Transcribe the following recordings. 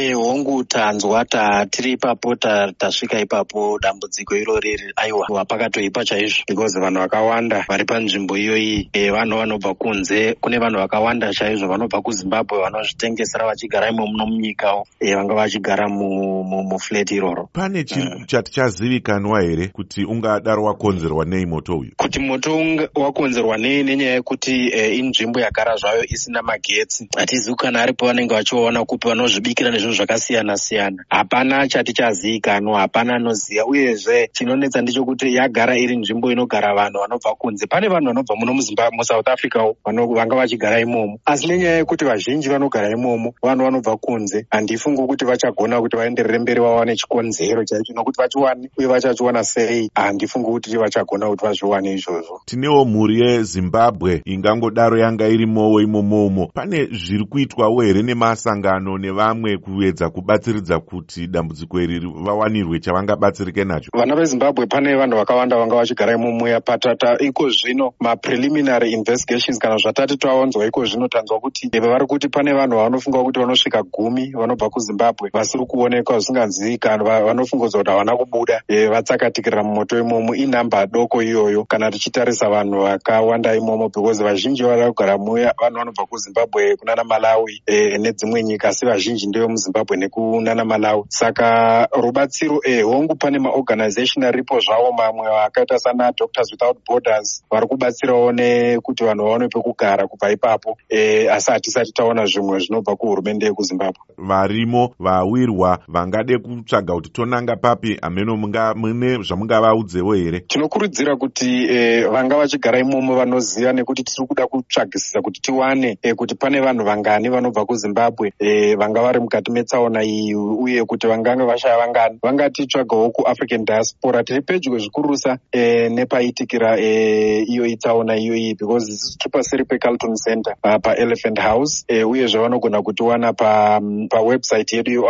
e hongu tanzwa tatiri ipapo tasvika ipapo dambudziko irori aiwa pakatoipa chaizvo because vanhu vakawanda vari panzvimbo iyoyi. E, vanhu vanobva kunze kune vanhu vakawanda chaizvo vanobva kuzimbabwe vanozvitengesera vachigara imo muno munyika. E, vanga vachigara muflat iroro. Pane chinhu chati chazivikanwa here kuti ungadaro wakonzerwa nei moto uyu? Kuti moto wakonzerwa nei nenyaya yekuti e, inzvimbo yagara zvayo isina magetsi. Hatizivi kana aripo vanenge vachiona kupi vanozvibikira nezvinhu zvakasiyana siyana hapana chati chazivikanwa hapana anoziva uyezve chinonetsa ndechokuti yagara iri nzvimbo inogara vanhu vanobva kunze. Pane vanhu vanobva muno musouth africa vanga vachigara imomo. Asi nenyaya yekuti vazhinji vanogara imomo vanhu vanobva kunze. Handifungi kuti vachagona kuti vaenderere mberi vawane chikonzero chaicho nokuti vachiwani uye vachachiwana sei. Handifungi kuti vachagona kuti vazviwane izvozvo. Tinewo mhuri yezimbabwe ingangodaro yanga irimowo imomomo. Pane zviri kuitwawo here nemasangano nevamwe kuedza kubatsiridza kuti dambudziko iri vawanirwe chavangabatsirike nacho? Vana vezimbabwe pane vanhu vakawanda vanga vachigara imomoya patata. Iko zvino mapreliminary investigations kana zvatati tawanzwa iko zvino tanzwa kuti vari kuti pane vanhu vanofunga kuti vanosvika gumi vanobva kuzimbabwe vasiri kuonekwa zvisinganzivikana vanofungodzwa kuti havana kubuda. Vatsakatikirira mumoto imomo inhamba doko iyoyo. Kana tichitarisa vanhu vakawanda imomo because vazhinji vari kugara muya vanhu vanobva kuzimbabwe kunana malawi e, nedzimwe nyika asi vazhinji ndevemuzimbabwe nekunana malawi. Saka rubatsiro e, hongu pane maorganization aripo zvavo mamwe akaita sana doctors without borders vari kubatsirawo nekuti vanhu vaone pekugara kubva ipapo. E, asi hatisati taona zvimwe zvinobva kuhurumende yekuzimbabwe. Varimo vawirwa vangade kutsvaga kuti tonanga papi hameno mune zvamungavaudzewo here? Tinokurudzira kuti e, vanga vachigara imomo vanoziva nekuti tiri kuda kutsvagisisa kuti tiwane e, kuti pane vanhu vangani vanobva kuzimbabwe e, vanga vari mukati metsaona iyi uye kuti vanganga vashaya vangani. Vangatitsvagawo kuafrican diaspora tiri pedyo zvikurusa e, nepaitikira e, iyo itsaona iyoyi because isusu tiri paseri pecalton center uh, paelephant house e, uyezve vanogona kutiwana pawebsite pa yedu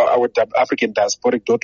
african diasporic org